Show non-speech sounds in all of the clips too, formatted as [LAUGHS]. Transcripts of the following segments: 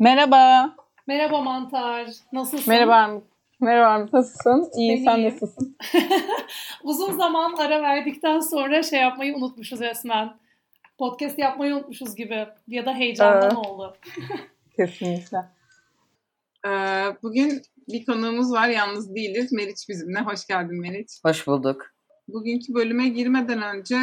Merhaba. Merhaba Mantar. Nasılsın? Merhaba Armut. Merhaba Armut. Nasılsın? İyi, Ben sen iyiyim. nasılsın? [LAUGHS] Uzun zaman ara verdikten sonra şey yapmayı unutmuşuz resmen. Podcast yapmayı unutmuşuz gibi. Ya da heyecandan Evet. oldu. [LAUGHS] Kesinlikle. Ee, Bugün bir konuğumuz var. Yalnız değiliz. Meriç bizimle. Hoş geldin Meriç. Hoş bulduk. Bugünkü bölüme girmeden önce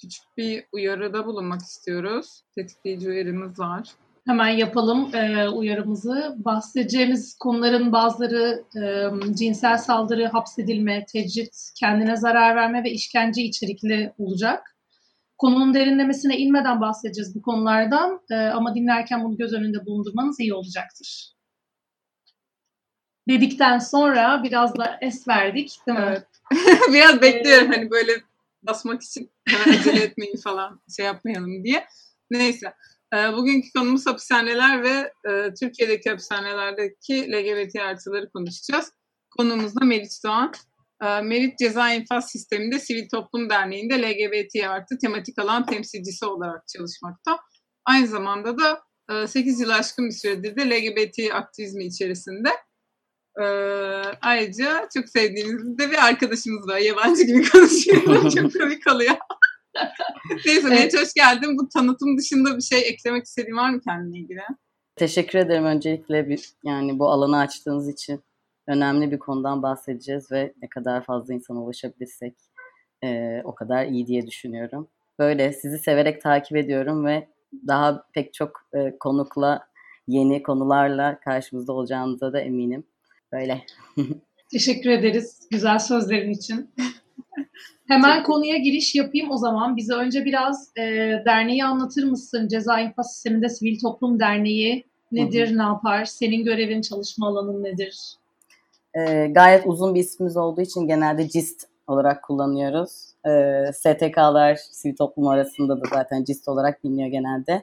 küçük bir uyarıda bulunmak istiyoruz. Tetikleyici uyarımız var. Hemen yapalım e, uyarımızı. Bahsedeceğimiz konuların bazıları e, cinsel saldırı, hapsedilme, tecrit, kendine zarar verme ve işkence içerikli olacak. Konunun derinlemesine inmeden bahsedeceğiz bu konulardan E, ama dinlerken bunu göz önünde bulundurmanız iyi olacaktır. Dedikten sonra biraz da es verdik değil mi? Evet. [LAUGHS] Biraz bekliyorum hani böyle basmak için hemen [LAUGHS] acele etmeyin falan şey yapmayalım diye. Neyse. Ee, Bugünkü konumuz hapishaneler ve e, Türkiye'deki hapishanelerdeki LGBT artıları konuşacağız. Konuğumuz da Meriç Doğan. Ee, Meriç Ceza İnfaz Sistemi'nde Sivil Toplum Derneği'nde LGBT artı tematik alan temsilcisi olarak çalışmakta. Aynı zamanda da 8 yıl aşkın bir süredir de LGBT aktivizmi içerisinde. Ee, ayrıca çok sevdiğimiz de bir arkadaşımız var. Yabancı gibi konuşuyor. [LAUGHS] çok komik oluyor. [LAUGHS] Neyse Meriç hoş geldin. Bu tanıtım dışında bir şey eklemek istediğin var mı kendine ilgili? Teşekkür ederim öncelikle bir, yani bu alanı açtığınız için önemli bir konudan bahsedeceğiz ve ne kadar fazla insana ulaşabilirsek e, o kadar iyi diye düşünüyorum. Böyle sizi severek takip ediyorum ve daha pek çok e, konukla yeni konularla karşımızda olacağınıza da eminim. Böyle. [LAUGHS] Teşekkür ederiz güzel sözlerin için. Hemen konuya giriş yapayım o zaman. Bize önce biraz e, derneği anlatır mısın? Ceza İnfaz Sistemi'nde Sivil Toplum Derneği nedir, ne yapar? Senin görevin, çalışma alanın nedir? E, gayet uzun bir ismimiz olduğu için genelde CIST olarak kullanıyoruz. E, STK'lar sivil toplum arasında da zaten CIST olarak biliniyor genelde.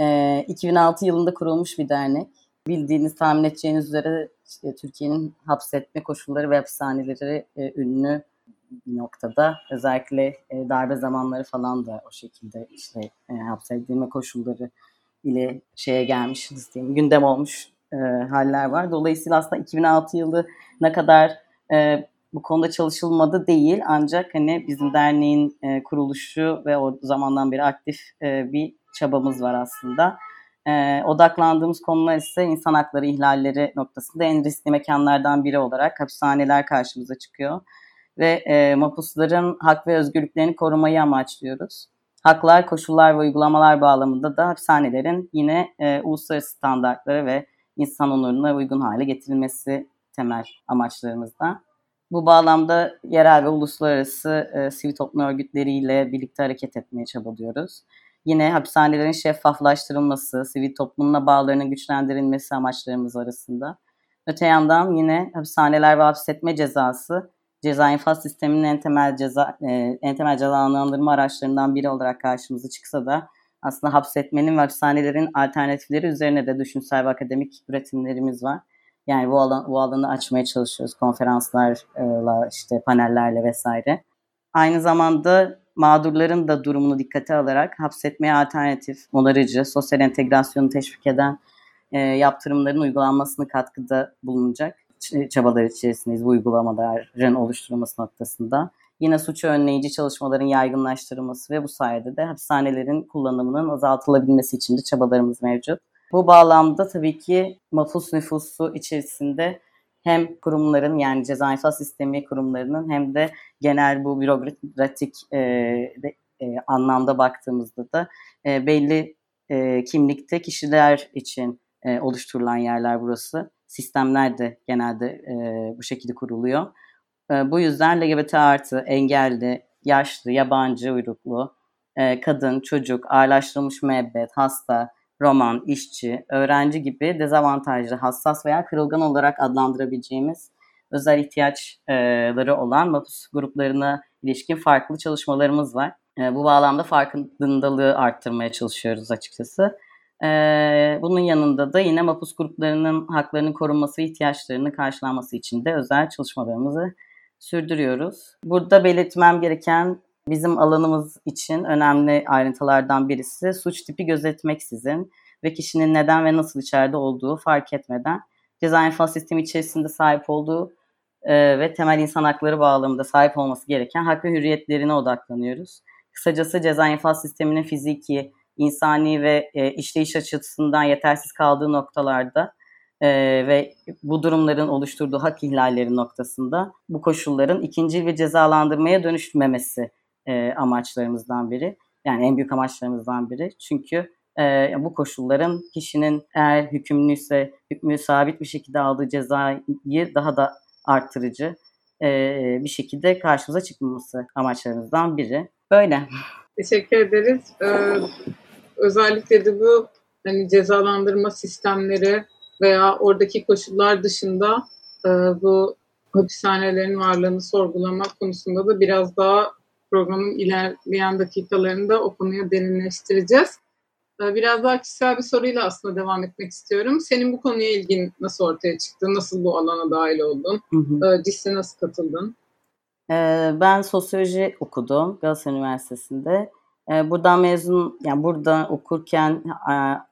E, 2006 yılında kurulmuş bir dernek. Bildiğiniz, tahmin edeceğiniz üzere işte Türkiye'nin hapsetme koşulları ve hapishaneleri e, ünlü bir noktada. Özellikle e, darbe zamanları falan da o şekilde işte e, hapsedilme koşulları ile şeye gelmiş, nasıl diyeyim, gündem olmuş e, haller var. Dolayısıyla aslında 2006 yılı ne kadar e, bu konuda çalışılmadı değil ancak hani bizim derneğin e, kuruluşu ve o zamandan beri aktif e, bir çabamız var aslında. E, odaklandığımız konular ise insan hakları ihlalleri noktasında en riskli mekanlardan biri olarak hapishaneler karşımıza çıkıyor. Ve e, mahpusların hak ve özgürlüklerini korumayı amaçlıyoruz. Haklar, koşullar ve uygulamalar bağlamında da hapishanelerin yine e, uluslararası standartlara ve insan onuruna uygun hale getirilmesi temel amaçlarımızda. Bu bağlamda yerel ve uluslararası e, sivil toplum örgütleriyle birlikte hareket etmeye çabalıyoruz. Yine hapishanelerin şeffaflaştırılması, sivil toplumla bağlarının güçlendirilmesi amaçlarımız arasında. Öte yandan yine hapishaneler ve hapsetme cezası ceza infaz sisteminin en temel ceza e, en temel cezalandırma araçlarından biri olarak karşımıza çıksa da aslında hapsetmenin ve hapishanelerin alternatifleri üzerine de düşünsel ve akademik üretimlerimiz var. Yani bu alan bu alanı açmaya çalışıyoruz konferanslarla işte panellerle vesaire. Aynı zamanda mağdurların da durumunu dikkate alarak hapsetmeye alternatif, onarıcı, sosyal entegrasyonu teşvik eden e, yaptırımların uygulanmasına katkıda bulunacak çabalar içerisindeyiz bu uygulamaların oluşturulması noktasında. Yine suç önleyici çalışmaların yaygınlaştırılması ve bu sayede de hapishanelerin kullanımının azaltılabilmesi için de çabalarımız mevcut. Bu bağlamda tabii ki mahpus nüfusu içerisinde hem kurumların yani ceza infaz sistemi kurumlarının hem de genel bu bürokratik e, de, e, anlamda baktığımızda da e, belli e, kimlikte kişiler için e, oluşturulan yerler burası. Sistemler de genelde e, bu şekilde kuruluyor. E, bu yüzden LGBT artı, engelli, yaşlı, yabancı uyruklu, e, kadın, çocuk, ağırlaştırılmış müebbet, hasta, roman, işçi, öğrenci gibi dezavantajlı, hassas veya kırılgan olarak adlandırabileceğimiz özel ihtiyaçları olan mahpus gruplarına ilişkin farklı çalışmalarımız var. E, bu bağlamda farkındalığı arttırmaya çalışıyoruz açıkçası. Bunun yanında da yine mahpus gruplarının haklarının korunması ve ihtiyaçlarının karşılanması için de özel çalışmalarımızı sürdürüyoruz. Burada belirtmem gereken bizim alanımız için önemli ayrıntılardan birisi suç tipi gözetmeksizin ve kişinin neden ve nasıl içeride olduğu fark etmeden ceza infaz sistemi içerisinde sahip olduğu ve temel insan hakları bağlamında sahip olması gereken hak ve hürriyetlerine odaklanıyoruz. Kısacası ceza infaz sisteminin fiziki, insani ve e, işleyiş açısından yetersiz kaldığı noktalarda e, ve bu durumların oluşturduğu hak ihlalleri noktasında bu koşulların ikinci bir cezalandırmaya dönüşmemesi e, amaçlarımızdan biri. Yani en büyük amaçlarımızdan biri. Çünkü e, bu koşulların kişinin eğer hükümlüyse hükmü sabit bir şekilde aldığı cezayı daha da arttırıcı e, bir şekilde karşımıza çıkmaması amaçlarımızdan biri. Böyle. Teşekkür ederiz. Ee, özellikle de bu hani cezalandırma sistemleri veya oradaki koşullar dışında e, bu hapishanelerin varlığını sorgulamak konusunda da biraz daha programın ilerleyen dakikalarında o konuyu derinleştireceğiz. Ee, biraz daha kişisel bir soruyla aslında devam etmek istiyorum. Senin bu konuya ilgin nasıl ortaya çıktı? Nasıl bu alana dahil oldun? Hı hı. CİS'e nasıl katıldın? Ee, ben sosyoloji okudum Galatasaray Üniversitesi'nde. Ee, buradan mezun, yani burada okurken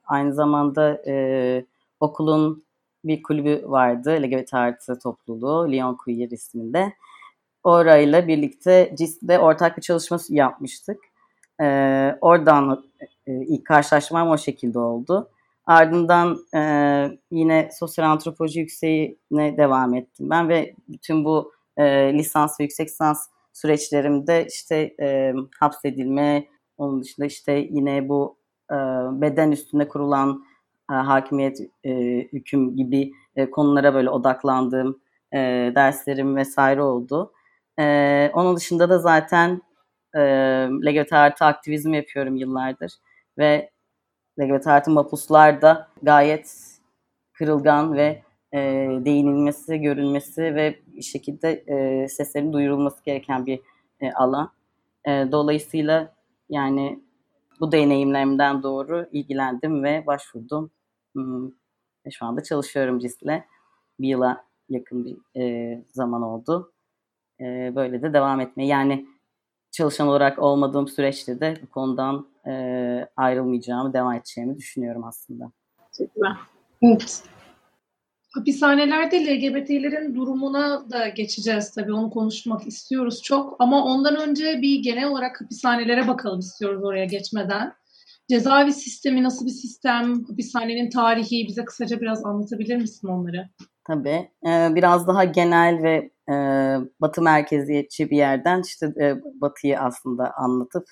aynı zamanda e, okulun bir kulübü vardı. LGBT artı topluluğu, Lyon Queer isminde. Orayla birlikte CİS'de ortak bir çalışma yapmıştık. Ee, oradan e, ilk karşılaşmam o şekilde oldu. Ardından e, yine sosyal antropoloji yükseğine devam ettim ben ve bütün bu e, lisans ve yüksek lisans süreçlerimde işte e, hapsedilme, onun dışında işte yine bu e, beden üstünde kurulan e, hakimiyet, e, hüküm gibi e, konulara böyle odaklandığım e, derslerim vesaire oldu. E, onun dışında da zaten e, LGBT artı aktivizm yapıyorum yıllardır ve LGBT artı mapuslar da gayet kırılgan ve e, değinilmesi, görülmesi ve bir şekilde e, seslerin duyurulması gereken bir e, alan. E, dolayısıyla yani bu deneyimlerimden doğru ilgilendim ve başvurdum. Hmm, ve şu anda çalışıyorum CIS'le. Bir yıla yakın bir e, zaman oldu. E, böyle de devam etmeye. Yani çalışan olarak olmadığım süreçte de bu konudan e, ayrılmayacağımı, devam edeceğimi düşünüyorum aslında. Çok güzel. Evet. Hapishanelerde LGBT'lerin durumuna da geçeceğiz tabii onu konuşmak istiyoruz çok ama ondan önce bir genel olarak hapishanelere bakalım istiyoruz oraya geçmeden. Cezaevi sistemi nasıl bir sistem? Hapishanenin tarihi bize kısaca biraz anlatabilir misin onları? Tabii. Ee, biraz daha genel ve e, batı merkeziyetçi bir yerden işte e, batıyı aslında anlatıp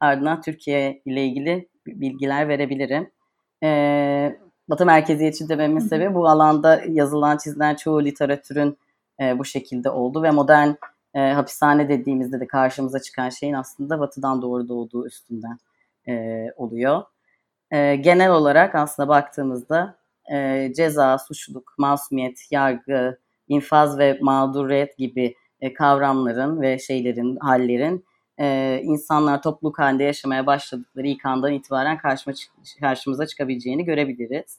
ardından Türkiye ile ilgili bilgiler verebilirim. E, batı merkeziyetçi dememin sebebi bu alanda yazılan, çizilen çoğu literatürün e, bu şekilde oldu ve modern e, hapishane dediğimizde de karşımıza çıkan şeyin aslında batıdan doğru doğduğu üstünden e, oluyor. E, genel olarak aslında baktığımızda e, ceza, suçluluk, masumiyet, yargı, infaz ve mağduriyet gibi e, kavramların ve şeylerin, hallerin e, insanlar topluluk halinde yaşamaya başladıkları ilk andan itibaren karşıma, karşımıza çıkabileceğini görebiliriz.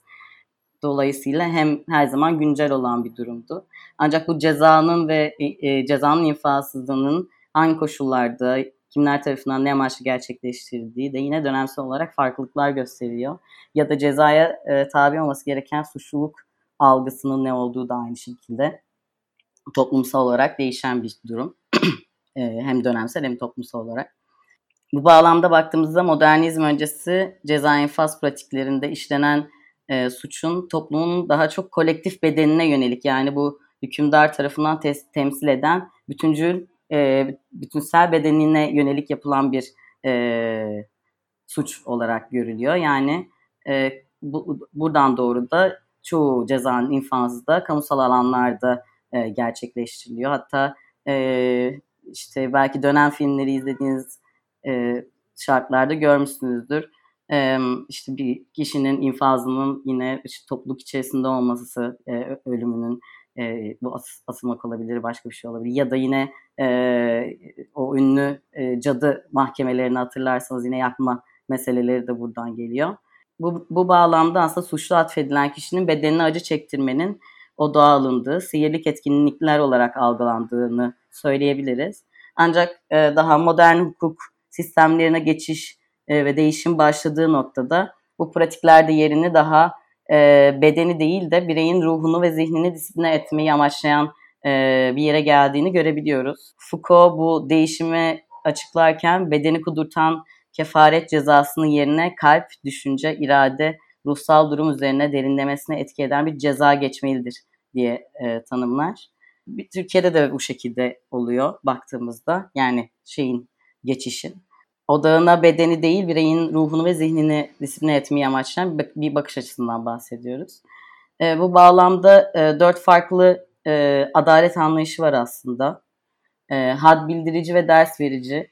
Dolayısıyla hem her zaman güncel olan bir durumdu. Ancak bu cezanın ve e, e cezanın infazsızlığının hangi koşullarda, kimler tarafından ne amaçlı gerçekleştirildiği de yine dönemsel olarak farklılıklar gösteriyor. Ya da cezaya e, tabi olması gereken suçluluk algısının ne olduğu da aynı şekilde toplumsal olarak değişen bir durum. E, hem dönemsel hem toplumsal olarak. Bu bağlamda baktığımızda modernizm öncesi ceza infaz pratiklerinde işlenen e, suçun toplumun daha çok kolektif bedenine yönelik yani bu hükümdar tarafından te- temsil eden bütüncül e, bütünsel bedenine yönelik yapılan bir e, suç olarak görülüyor. Yani e, bu, buradan doğru da çoğu cezanın infazı da kamusal alanlarda e, gerçekleştiriliyor. Hatta e, işte belki dönem filmleri izlediğiniz e, şartlarda görmüşsünüzdür. E, işte bir kişinin infazının yine işte topluluk içerisinde olması, e, ölümünün e, bu as, asılmak olabilir, başka bir şey olabilir. Ya da yine e, o ünlü e, cadı mahkemelerini hatırlarsanız yine yakma meseleleri de buradan geliyor. Bu, bu bağlamda aslında suçlu atfedilen kişinin bedenine acı çektirmenin odağa alındığı, sihirlik etkinlikler olarak algılandığını söyleyebiliriz. Ancak e, daha modern hukuk sistemlerine geçiş e, ve değişim başladığı noktada bu pratiklerde yerini daha e, bedeni değil de bireyin ruhunu ve zihnini disipline etmeyi amaçlayan e, bir yere geldiğini görebiliyoruz. Foucault bu değişimi açıklarken bedeni kudurtan kefaret cezasının yerine kalp, düşünce, irade, ruhsal durum üzerine derinlemesine etki eden bir ceza geçmelidir diye e, tanımlar. Türkiye'de de bu şekilde oluyor baktığımızda. Yani şeyin geçişin. Odağına bedeni değil bireyin ruhunu ve zihnini disipline etmeyi amaçlayan bir bakış açısından bahsediyoruz. E, bu bağlamda e, dört farklı e, adalet anlayışı var aslında. E, had bildirici ve ders verici,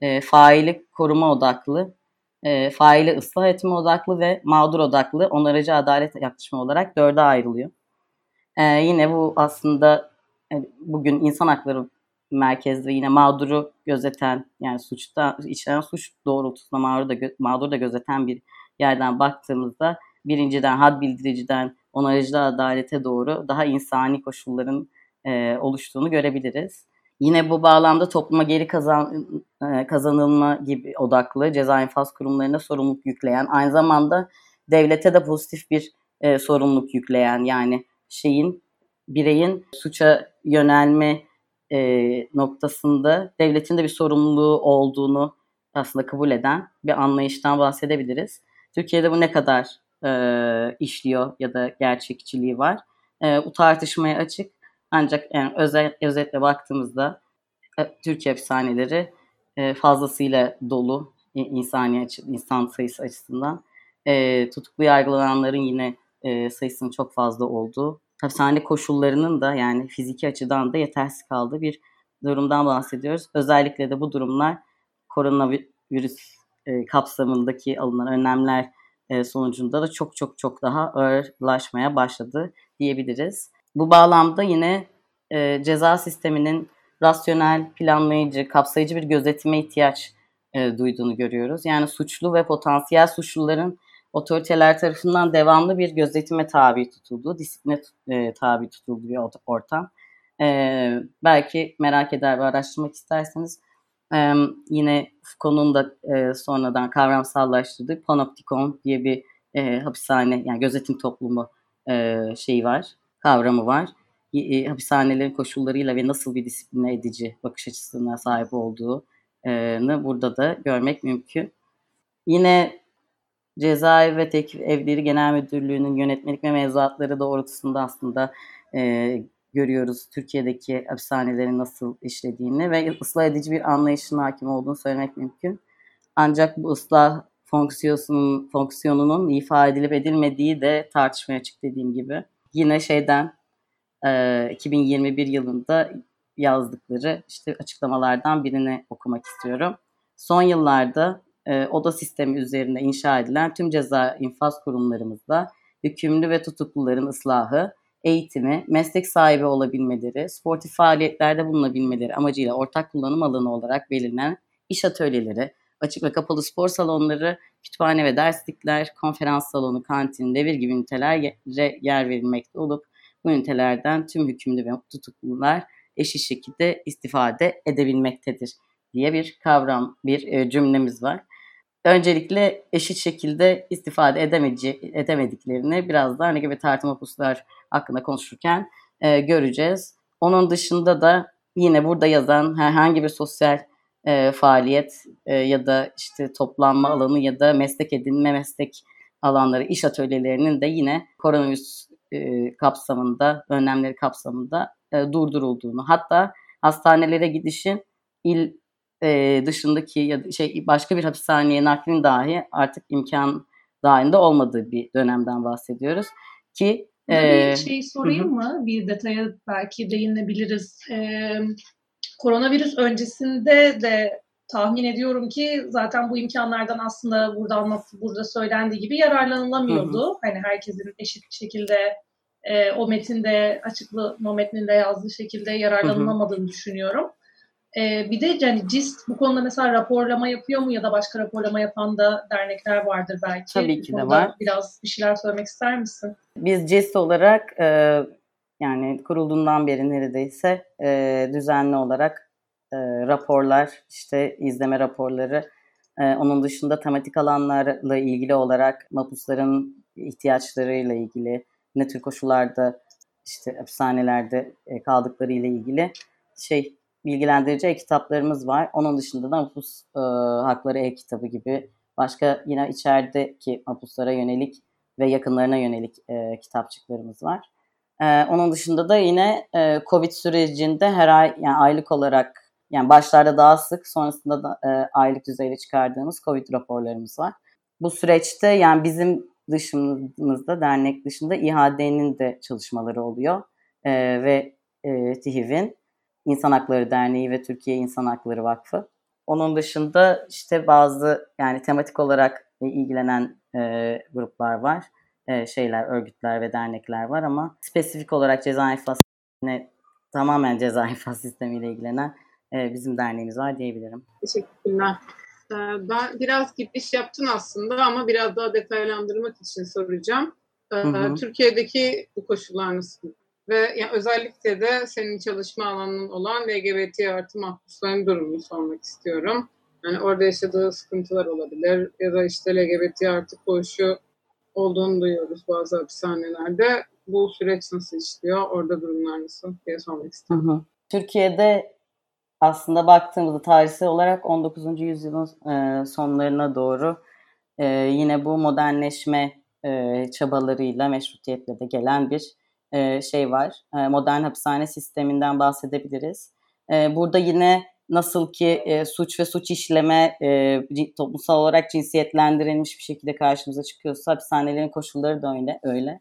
e, faili koruma odaklı, e, faili ıslah etme odaklı ve mağdur odaklı onarıcı adalet yaklaşımı olarak dörde ayrılıyor. E, yine bu aslında e, bugün insan hakları merkezli yine mağduru gözeten yani suçta işlenen suç doğrultusunda mağdur da, mağdur da gözeten bir yerden baktığımızda birinciden had bildiriciden onarıcı adalete doğru daha insani koşulların e, oluştuğunu görebiliriz. Yine bu bağlamda topluma geri kazan, e, kazanılma gibi odaklı ceza infaz kurumlarına sorumluluk yükleyen, aynı zamanda devlete de pozitif bir e, sorumluluk yükleyen yani şeyin bireyin suça yönelme e, noktasında devletin de bir sorumluluğu olduğunu aslında kabul eden bir anlayıştan bahsedebiliriz. Türkiye'de bu ne kadar e, işliyor ya da gerçekçiliği var. E, bu tartışmaya açık. Ancak yani özel, özetle baktığımızda e, Türkiye hapishaneleri e, fazlasıyla dolu insani insan sayısı açısından. E, tutuklu yargılananların yine e, sayısının çok fazla olduğu, hapishane koşullarının da yani fiziki açıdan da yetersiz kaldığı bir durumdan bahsediyoruz. Özellikle de bu durumlar koronavirüs e, kapsamındaki alınan önlemler e, sonucunda da çok çok çok daha ağırlaşmaya başladı diyebiliriz. Bu bağlamda yine e, ceza sisteminin rasyonel, planlayıcı, kapsayıcı bir gözetime ihtiyaç e, duyduğunu görüyoruz. Yani suçlu ve potansiyel suçluların otoriteler tarafından devamlı bir gözetime tabi tutulduğu, disipline e, tabi tutulduğu bir ortam. E, belki merak eder ve araştırmak isterseniz e, yine Foucault'un da e, sonradan kavramsallaştırdığı panoptikon diye bir e, hapishane yani gözetim toplumu e, şeyi var, kavramı var. E, hapishanelerin koşullarıyla ve nasıl bir disipline edici bakış açısına sahip olduğunu burada da görmek mümkün. Yine Cezaevi ve Tekif Evleri Genel Müdürlüğü'nün yönetmelik ve mevzuatları doğrultusunda aslında e, görüyoruz Türkiye'deki hapishanelerin nasıl işlediğini ve ıslah edici bir anlayışın hakim olduğunu söylemek mümkün. Ancak bu ıslah fonksiyonunun, fonksiyonunun ifade edilip edilmediği de tartışmaya açık dediğim gibi. Yine şeyden e, 2021 yılında yazdıkları işte açıklamalardan birini okumak istiyorum. Son yıllarda e, oda sistemi üzerinde inşa edilen tüm ceza infaz kurumlarımızda hükümlü ve tutukluların ıslahı, eğitimi, meslek sahibi olabilmeleri, sportif faaliyetlerde bulunabilmeleri amacıyla ortak kullanım alanı olarak belirlenen iş atölyeleri, açık ve kapalı spor salonları, kütüphane ve derslikler, konferans salonu, kantin, devir gibi ünitelere yer verilmekte olup bu ünitelerden tüm hükümlü ve tutuklular eşit şekilde istifade edebilmektedir diye bir kavram, bir e, cümlemiz var öncelikle eşit şekilde istifade edemedi, edemediklerini biraz da hani gibi tartım puslar hakkında konuşurken e, göreceğiz. Onun dışında da yine burada yazan herhangi bir sosyal e, faaliyet e, ya da işte toplanma alanı ya da meslek edinme meslek alanları, iş atölyelerinin de yine koronavirüs e, kapsamında, önlemleri kapsamında e, durdurulduğunu hatta hastanelere gidişin il e, dışındaki ya da şey başka bir hapishaneye naklin dahi artık imkan dahilinde olmadığı bir dönemden bahsediyoruz ki e, bir şey sorayım mı? Bir detaya belki değinebiliriz. E, koronavirüs öncesinde de tahmin ediyorum ki zaten bu imkanlardan aslında burada anlat, burada söylendiği gibi yararlanılamıyordu. Hı hı. Hani herkesin eşit şekilde e, o metinde açıklı o metninde yazdığı şekilde yararlanılamadığını hı hı. düşünüyorum. Ee, bir de yani CIST bu konuda mesela raporlama yapıyor mu ya da başka raporlama yapan da dernekler vardır belki. Tabii ki de var. Biraz bir şeyler söylemek ister misin? Biz CIST olarak e, yani kurulduğundan beri neredeyse e, düzenli olarak e, raporlar, işte izleme raporları E, onun dışında tematik alanlarla ilgili olarak mahpusların ihtiyaçlarıyla ilgili ne tür koşullarda işte hapishanelerde e, kaldıkları ile ilgili şey bilgilendirici e-kitaplarımız var. Onun dışında da mahpus e, hakları e-kitabı gibi başka yine içerideki mahpuslara yönelik ve yakınlarına yönelik e, kitapçıklarımız var. E, onun dışında da yine e, Covid sürecinde her ay yani aylık olarak yani başlarda daha sık sonrasında da e, aylık düzeyde çıkardığımız Covid raporlarımız var. Bu süreçte yani bizim dışımızda dernek dışında İHA'de'nin de çalışmaları oluyor e, ve e, TİHİV'in İnsan Hakları Derneği ve Türkiye İnsan Hakları Vakfı. Onun dışında işte bazı yani tematik olarak ilgilenen e, gruplar var. E, şeyler, örgütler ve dernekler var ama spesifik olarak ceza infaz tamamen ceza infaz sistemiyle ilgilenen e, bizim derneğimiz var diyebilirim. Teşekkürler. Ee, ben biraz giriş yaptın aslında ama biraz daha detaylandırmak için soracağım. Hı hı. Türkiye'deki bu koşullar nasıl? Ve yani özellikle de senin çalışma alanın olan LGBT artı mahpusların durumunu sormak istiyorum. Yani orada yaşadığı sıkıntılar olabilir ya da işte LGBT artı koğuşu olduğunu duyuyoruz bazı hapishanelerde. Bu süreç nasıl işliyor? Orada durumlar nasıl diye sormak istiyorum. Hı hı. Türkiye'de aslında baktığımızda tarihsel olarak 19. yüzyılın e, sonlarına doğru e, yine bu modernleşme e, çabalarıyla meşrutiyetle de gelen bir e, şey var. E, modern hapishane sisteminden bahsedebiliriz. E, burada yine nasıl ki e, suç ve suç işleme e, toplumsal olarak cinsiyetlendirilmiş bir şekilde karşımıza çıkıyorsa hapishanelerin koşulları da öyle. öyle.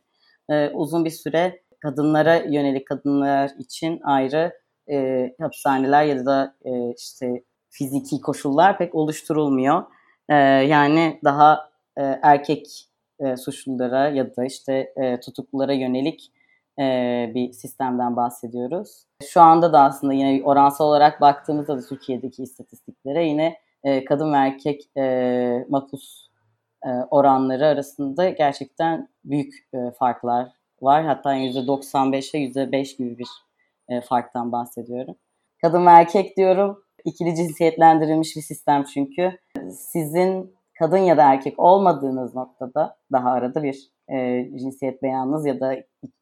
E, uzun bir süre kadınlara yönelik kadınlar için ayrı e, hapishaneler ya da e, işte fiziki koşullar pek oluşturulmuyor. E, yani daha e, erkek e, suçlulara ya da işte e, tutuklulara yönelik e, bir sistemden bahsediyoruz. Şu anda da aslında yine oransal olarak baktığımızda da Türkiye'deki istatistiklere yine e, kadın ve erkek e, mahpus e, oranları arasında gerçekten büyük e, farklar var. Hatta %95 ile %5 gibi bir e, farktan bahsediyorum. Kadın ve erkek diyorum. İkili cinsiyetlendirilmiş bir sistem çünkü. Sizin kadın ya da erkek olmadığınız noktada daha arada bir e, cinsiyet beyanınız ya da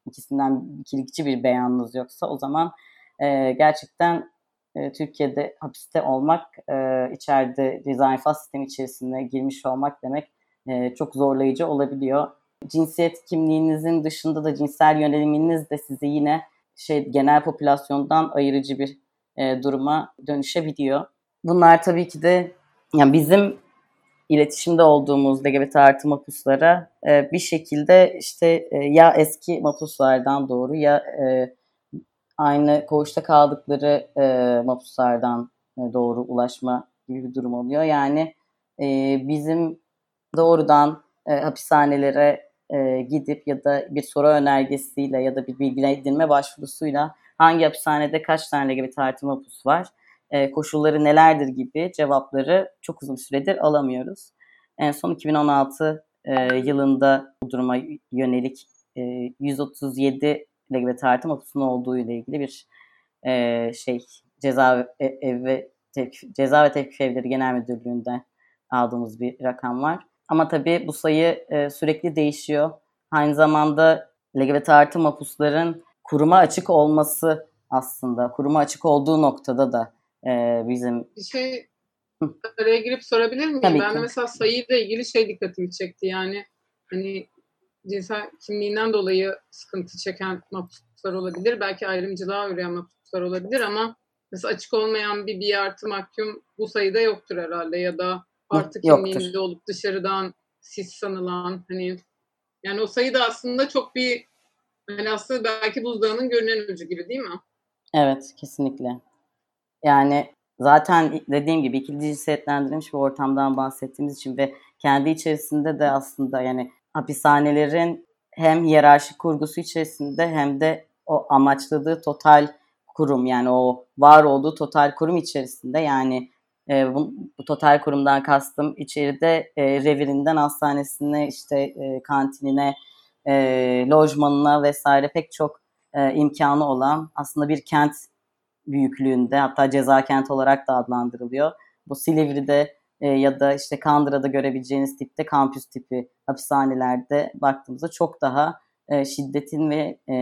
ikisinden ikilikçi bir beyanınız yoksa o zaman e, gerçekten e, Türkiye'de hapiste olmak, e, içeride ceza infaz sistemi içerisinde girmiş olmak demek e, çok zorlayıcı olabiliyor. Cinsiyet kimliğinizin dışında da cinsel yöneliminiz de sizi yine şey genel popülasyondan ayırıcı bir e, duruma dönüşebiliyor. Bunlar tabii ki de yani bizim iletişimde olduğumuz LGBT artı mapuslara e, bir şekilde işte e, ya eski mapuslardan doğru ya e, aynı koğuşta kaldıkları e, mapuslardan e, doğru ulaşma gibi bir durum oluyor. Yani e, bizim doğrudan e, hapishanelere e, gidip ya da bir soru önergesiyle ya da bir bilgilendirme başvurusuyla hangi hapishanede kaç tane LGBT artı mapus var, e, koşulları nelerdir gibi cevapları çok uzun süredir alamıyoruz. En son 2016 e, yılında bu duruma yönelik e, 137 LGBT artı mapusun olduğu ile ilgili bir e, şey ceza e, ev ve tevkif, ceza ve tevkif evleri genel müdürlüğünde aldığımız bir rakam var. Ama tabii bu sayı e, sürekli değişiyor. Aynı zamanda LGBT artı mapusların kuruma açık olması aslında kuruma açık olduğu noktada da e, bizim... Bir şey araya girip sorabilir miyim? Tabii ben ki. mesela sayıyla ilgili şey dikkatimi çekti. Yani hani cinsel kimliğinden dolayı sıkıntı çeken mapuslar olabilir. Belki ayrımcılığa uğrayan mapuslar olabilir ama mesela açık olmayan bir bir artı mahkum bu sayıda yoktur herhalde ya da artı kimliğinde olup dışarıdan sis sanılan hani yani o sayı da aslında çok bir hani aslında belki buzdağının görünen ucu gibi değil mi? Evet kesinlikle. Yani zaten dediğim gibi ikili cinsiyetlendirilmiş bir ortamdan bahsettiğimiz için ve kendi içerisinde de aslında yani hapishanelerin hem hiyerarşik kurgusu içerisinde hem de o amaçladığı total kurum yani o var olduğu total kurum içerisinde yani e, bu, bu total kurumdan kastım içeride e, revirinden hastanesine işte e, kantinine e, lojmanına vesaire pek çok e, imkanı olan aslında bir kent büyüklüğünde hatta ceza kent olarak da adlandırılıyor. Bu Silivri'de e, ya da işte Kandıra'da görebileceğiniz tipte kampüs tipi hapishanelerde baktığımızda çok daha e, şiddetin ve e,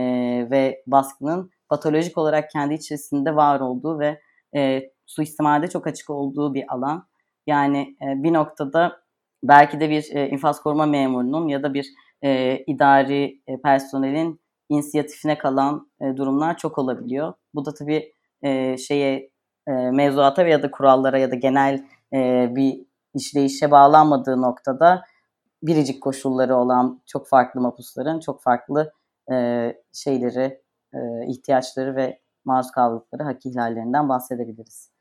ve baskının patolojik olarak kendi içerisinde var olduğu ve e, suistimalde çok açık olduğu bir alan. Yani e, bir noktada belki de bir e, infaz koruma memurunun ya da bir e, idari e, personelin inisiyatifine kalan e, durumlar çok olabiliyor. Bu da tabii e, şeye e, mevzuata ya da kurallara ya da genel e, bir işleyişe bağlanmadığı noktada biricik koşulları olan çok farklı mapusların çok farklı e, şeyleri, e, ihtiyaçları ve maruz kaldıkları hak ihlallerinden bahsedebiliriz.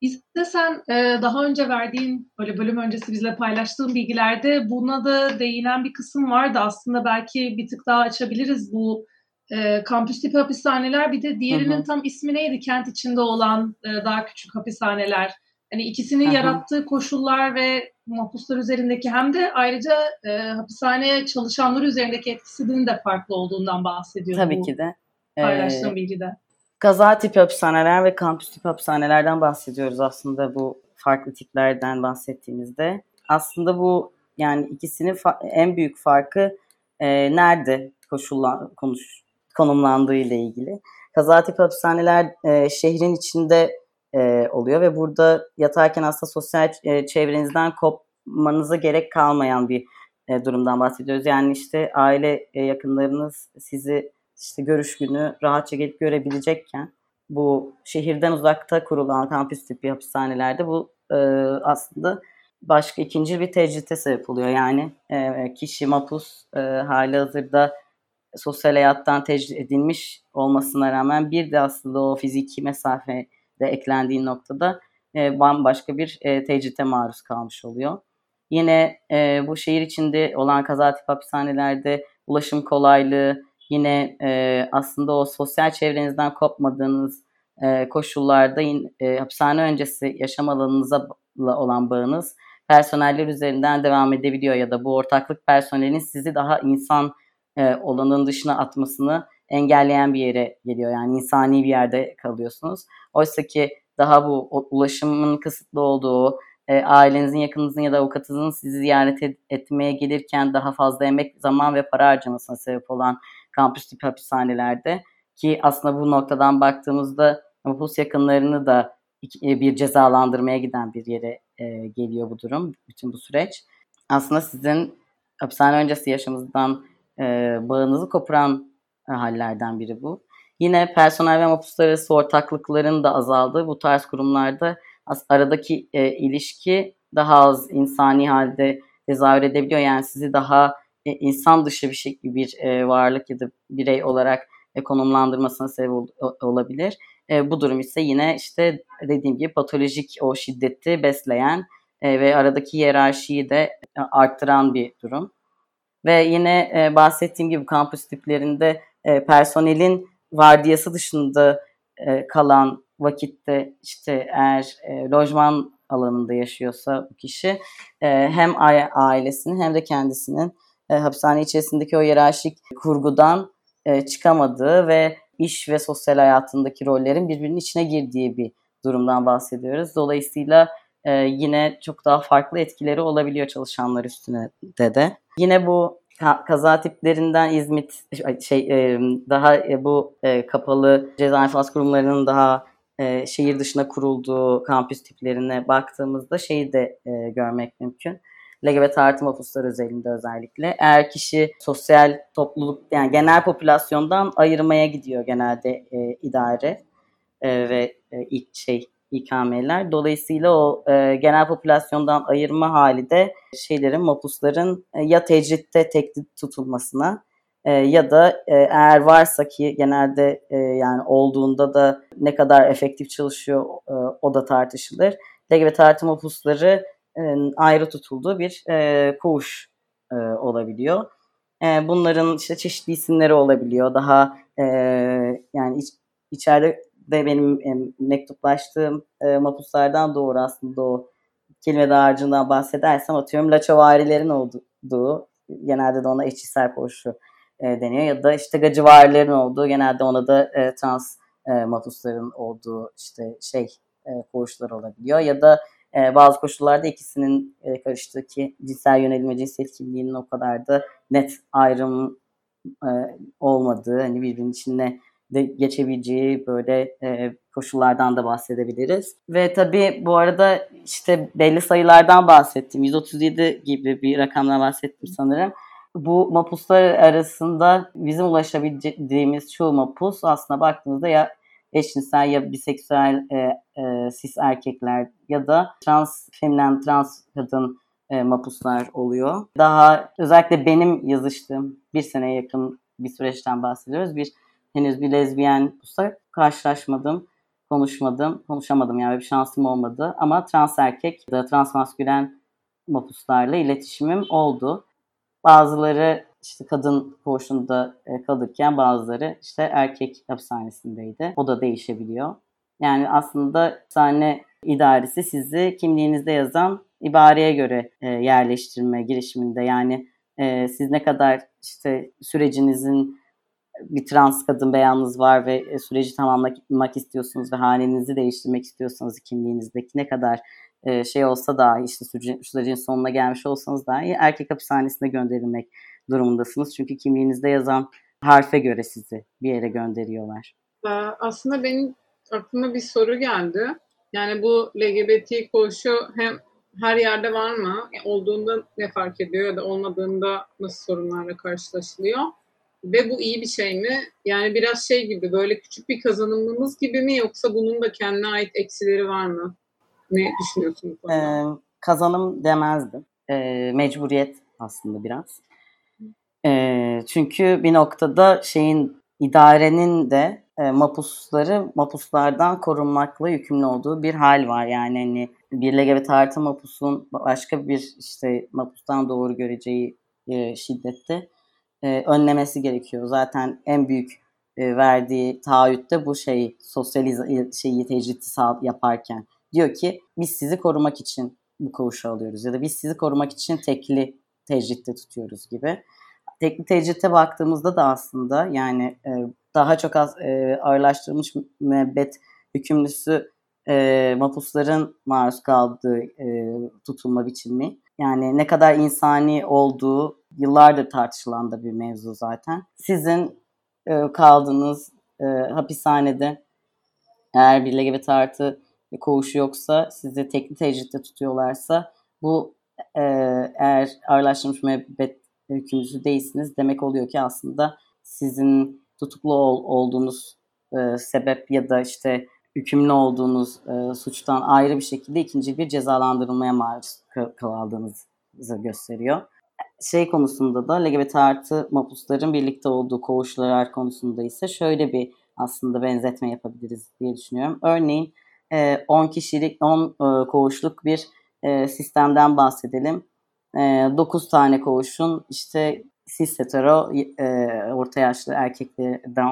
İstesen e, daha önce verdiğin böyle bölüm öncesi bizle paylaştığın bilgilerde buna da değinen bir kısım vardı. Aslında belki bir tık daha açabiliriz bu e, kampüs tipi hapishaneler. Bir de diğerinin hı hı. tam ismi neydi? Kent içinde olan e, daha küçük hapishaneler. Hani ikisinin hı hı. yarattığı koşullar ve mahpuslar üzerindeki hem de ayrıca e, hapishaneye çalışanlar üzerindeki etkisinin de farklı olduğundan bahsediyor. Tabii bu ki de. Paylaştığım ee, bilgide. Kaza tipi hapishaneler ve kampüs tipi hapishanelerden bahsediyoruz aslında bu farklı tiplerden bahsettiğimizde. Aslında bu yani ikisinin en büyük farkı e, nerede koşullan konuş konumlandığı ile ilgili. Kaza tipi hapishaneler e, şehrin içinde e, oluyor ve burada yatarken aslında sosyal e, çevrenizden kopmanıza gerek kalmayan bir e, durumdan bahsediyoruz. Yani işte aile e, yakınlarınız sizi işte görüş günü rahatça gelip görebilecekken bu şehirden uzakta kurulan kampüs tipi hapishanelerde bu e, aslında başka ikinci bir tecrite sebep oluyor. Yani e, kişi mapus e, hali hazırda sosyal hayattan tecrit edilmiş olmasına rağmen bir de aslında o fiziki mesafe de eklendiği noktada e, bambaşka bir e, tecrite maruz kalmış oluyor. Yine e, bu şehir içinde olan kaza tip hapishanelerde ulaşım kolaylığı, yine e, aslında o sosyal çevrenizden kopmadığınız e, koşullarda e, hapishane öncesi yaşam alanınıza olan bağınız personeller üzerinden devam edebiliyor ya da bu ortaklık personelin sizi daha insan e, olanın dışına atmasını engelleyen bir yere geliyor. Yani insani bir yerde kalıyorsunuz. Oysa ki daha bu ulaşımın kısıtlı olduğu, e, ailenizin, yakınınızın ya da avukatınızın sizi ziyaret et, etmeye gelirken daha fazla emek, zaman ve para harcamasına sebep olan kampüs tipi hapishanelerde ki aslında bu noktadan baktığımızda nüfus yakınlarını da e, bir cezalandırmaya giden bir yere e, geliyor bu durum, bütün bu süreç. Aslında sizin hapishane öncesi yaşamınızdan e, bağınızı koparan e, hallerden biri bu. Yine personel ve mapuslar arası ortaklıkların da azaldığı bu tarz kurumlarda aradaki e, ilişki daha az insani halde tezahür edebiliyor. Yani sizi daha e, insan dışı bir şey bir e, varlık ya da birey olarak e, konumlandırmasına sebep ol, olabilir. E, bu durum ise yine işte dediğim gibi patolojik o şiddeti besleyen e, ve aradaki hiyerarşiyi de e, arttıran bir durum. Ve yine e, bahsettiğim gibi kampüs tiplerinde e, personelin vardiyası dışında e, kalan vakitte işte eğer e, lojman alanında yaşıyorsa bu kişi e, hem ailesinin hem de kendisinin e, hapishane içerisindeki o hiyerarşik kurgudan e, çıkamadığı ve iş ve sosyal hayatındaki rollerin birbirinin içine girdiği bir durumdan bahsediyoruz. Dolayısıyla e, yine çok daha farklı etkileri olabiliyor çalışanlar üstüne de de. Yine bu kaza tiplerinden İzmit şey e, daha e, bu e, kapalı ceza infaz kurumlarının daha şehir dışına kurulduğu kampüs tiplerine baktığımızda şeyi de görmek mümkün. LGBT artı mapuslar özelinde özellikle. Eğer kişi sosyal topluluk yani genel popülasyondan ayırmaya gidiyor genelde e, idare e, ve e, ilk şey İKM'ler. Dolayısıyla o e, genel popülasyondan ayırma hali de şeylerin, mapusların e, ya tecritte tek tutulmasına e, ya da e, eğer varsa ki genelde e, yani olduğunda da ne kadar efektif çalışıyor e, o da tartışılır. LGBT artı mapusları e, ayrı tutulduğu bir e, koğuş e, olabiliyor. E, bunların işte çeşitli isimleri olabiliyor. Daha e, yani iç, içeride de benim e, mektuplaştığım e, mapuslardan doğru aslında o kelime dağarcığından bahsedersem atıyorum laçavarilerin olduğu genelde de ona eşcinsel koşu e, deniyor. Ya da işte gacıvarilerin olduğu genelde ona da e, trans e, mapusların olduğu işte şey e, koğuşlar olabiliyor. Ya da e, bazı koşullarda ikisinin e, karıştığı ki cinsel yönelim ve cinsiyet kimliğinin o kadar da net ayrım e, olmadığı, hani birbirinin içine de geçebileceği böyle e, koşullardan da bahsedebiliriz. Ve tabii bu arada işte belli sayılardan bahsettim. 137 gibi bir rakamdan bahsettim sanırım. Bu mapuslar arasında bizim ulaşabildiğimiz çoğu mapus aslında baktığımızda ya eşcinsel ya biseksüel e, e, cis erkekler ya da trans feminen trans kadın e, mapuslar oluyor. Daha özellikle benim yazıştığım bir seneye yakın bir süreçten bahsediyoruz. Bir henüz bir lezbiyen mapusla karşılaşmadım, konuşmadım, konuşamadım yani bir şansım olmadı. Ama trans erkek ya da trans maskülen mapuslarla iletişimim oldu. Bazıları işte kadın koğuşunda e, kalırken bazıları işte erkek hapishanesindeydi. O da değişebiliyor. Yani aslında hapishane idaresi sizi kimliğinizde yazan ibareye göre e, yerleştirme girişiminde yani e, siz ne kadar işte sürecinizin bir trans kadın beyanınız var ve süreci tamamlamak istiyorsunuz ve hanenizi değiştirmek istiyorsanız kimliğinizdeki ne kadar şey olsa dahi işte sürecin, sürecin sonuna gelmiş olsanız dahi erkek hapishanesine gönderilmek durumundasınız. Çünkü kimliğinizde yazan harfe göre sizi bir yere gönderiyorlar. Aslında benim aklıma bir soru geldi. Yani bu LGBT koşu hem her yerde var mı? Olduğunda ne fark ediyor ya da olmadığında nasıl sorunlarla karşılaşılıyor? Ve bu iyi bir şey mi? Yani biraz şey gibi böyle küçük bir kazanımımız gibi mi yoksa bunun da kendine ait eksileri var mı? Ne düşünüyorsun Ee, kazanım demezdim. Ee, mecburiyet aslında biraz. Ee, çünkü bir noktada şeyin idarenin de e, mapusları mapuslardan korunmakla yükümlü olduğu bir hal var. Yani hani bir LGBT artı mapusun başka bir işte mapustan doğru göreceği e, şiddette e, önlemesi gerekiyor. Zaten en büyük e, verdiği taahhütte bu şeyi sosyalize şeyi tecriti yaparken diyor ki biz sizi korumak için bu koğuşu alıyoruz ya da biz sizi korumak için tekli tecritte tutuyoruz gibi. Tekli tecritte baktığımızda da aslında yani e, daha çok az e, ağırlaştırılmış müebbet hükümlüsü e, mapusların maruz kaldığı e, tutulma biçimi. Yani ne kadar insani olduğu yıllardır tartışılan da bir mevzu zaten. Sizin e, kaldığınız e, hapishanede eğer bir LGBT artı koğuşu yoksa sizi tekli tecritte tutuyorlarsa bu e, eğer ağırlaştırılmış müebbet hükümlüsü değilsiniz demek oluyor ki aslında sizin tutuklu ol, olduğunuz e, sebep ya da işte hükümlü olduğunuz e, suçtan ayrı bir şekilde ikinci bir cezalandırılmaya maruz kaldığınızı gösteriyor. Şey konusunda da LGBT artı mapusların birlikte olduğu koğuşlar konusunda ise şöyle bir aslında benzetme yapabiliriz diye düşünüyorum. Örneğin 10 e, kişilik, 10 e, koğuşluk bir e, sistemden bahsedelim. 9 tane koğuşun işte cis hetero orta yaşlı erkeklerden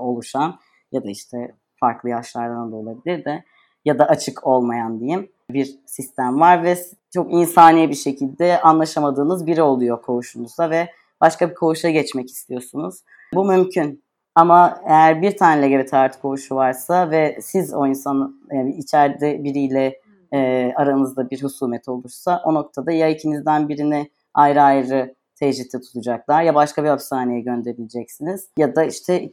oluşan ya da işte farklı yaşlardan da olabilir de ya da açık olmayan diyeyim bir sistem var ve çok insani bir şekilde anlaşamadığınız biri oluyor koğuşunuzda ve başka bir koğuşa geçmek istiyorsunuz. Bu mümkün. Ama eğer bir tane LGBT artı koğuşu varsa ve siz o insanın yani içeride biriyle e, aranızda bir husumet olursa o noktada ya ikinizden birini ayrı ayrı tecritte tutacaklar ya başka bir hapishaneye gönderileceksiniz ya da işte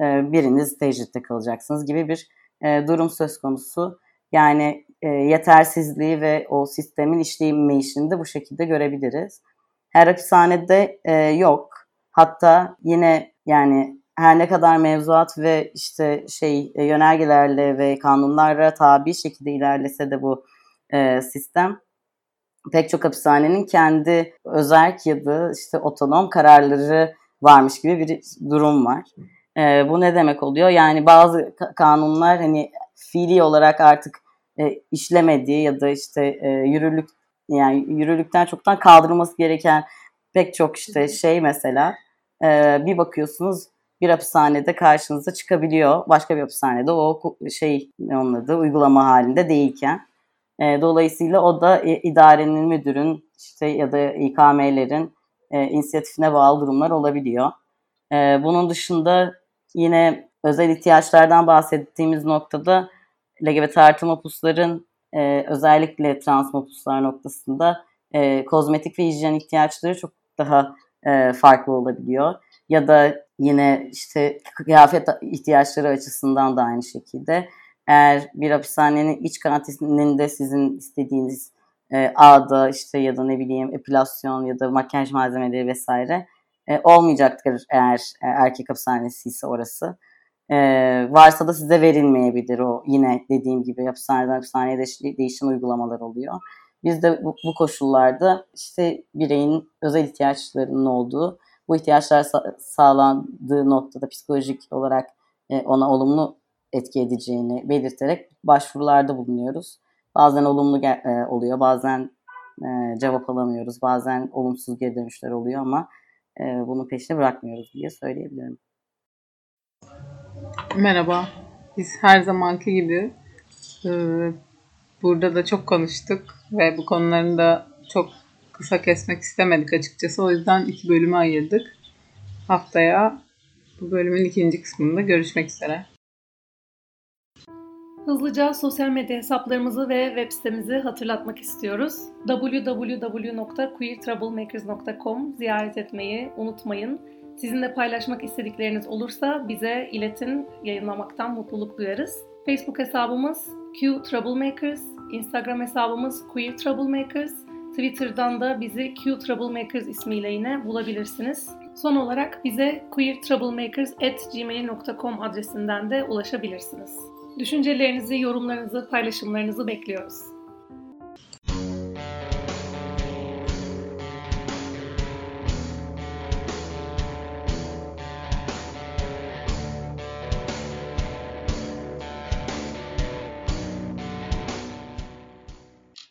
e, biriniz tecritte kalacaksınız gibi bir e, durum söz konusu. Yani e, yetersizliği ve o sistemin işleyemeyişini de bu şekilde görebiliriz. Her hapishanede e, yok. Hatta yine yani her ne kadar mevzuat ve işte şey e, yönergelerle ve kanunlarla tabi şekilde ilerlese de bu e, sistem pek çok hapishanenin kendi özerk ya da işte otonom kararları varmış gibi bir durum var. E, bu ne demek oluyor? Yani bazı kanunlar hani fiili olarak artık e, işlemediği ya da işte e, yürürlük yani yürürlükten çoktan kaldırılması gereken pek çok işte şey mesela e, bir bakıyorsunuz bir hapishanede karşınıza çıkabiliyor. Başka bir hapishanede o şey onun adı uygulama halinde değilken. E, dolayısıyla o da e, idarenin, müdürün işte ya da İKM'lerin e, inisiyatifine bağlı durumlar olabiliyor. E, bunun dışında yine özel ihtiyaçlardan bahsettiğimiz noktada LGBT artı mapusların e, özellikle transmopuslar noktasında e, kozmetik ve hijyen ihtiyaçları çok daha e, farklı olabiliyor. Ya da yine işte kıyafet ihtiyaçları açısından da aynı şekilde. Eğer bir hapishanenin iç kantininde sizin istediğiniz e, ağda işte ya da ne bileyim epilasyon ya da makyaj malzemeleri vesaire e, olmayacaktır eğer e, erkek hapishanesi ise orası. E, varsa da size verilmeyebilir o yine dediğim gibi hapishaneden hapishaneye de değişim uygulamalar oluyor. Biz de bu, koşullarda işte bireyin özel ihtiyaçlarının olduğu, bu ihtiyaçlar sa- sağlandığı noktada psikolojik olarak e, ona olumlu etki edeceğini belirterek başvurularda bulunuyoruz. Bazen olumlu e, oluyor, bazen e, cevap alamıyoruz, bazen olumsuz geri dönüşler oluyor ama e, bunun peşine bırakmıyoruz diye söyleyebilirim. Merhaba. Biz her zamanki gibi e, burada da çok konuştuk ve bu konuların da çok kısa kesmek istemedik açıkçası. O yüzden iki bölümü ayırdık. Haftaya bu bölümün ikinci kısmında görüşmek üzere. Hızlıca sosyal medya hesaplarımızı ve web sitemizi hatırlatmak istiyoruz. www.queertroublemakers.com ziyaret etmeyi unutmayın. Sizinle paylaşmak istedikleriniz olursa bize iletin, yayınlamaktan mutluluk duyarız. Facebook hesabımız Q Troublemakers, Instagram hesabımız Queer Troublemakers, Twitter'dan da bizi Q Troublemakers ismiyle yine bulabilirsiniz. Son olarak bize queertroublemakers.gmail.com adresinden de ulaşabilirsiniz. Düşüncelerinizi, yorumlarınızı, paylaşımlarınızı bekliyoruz.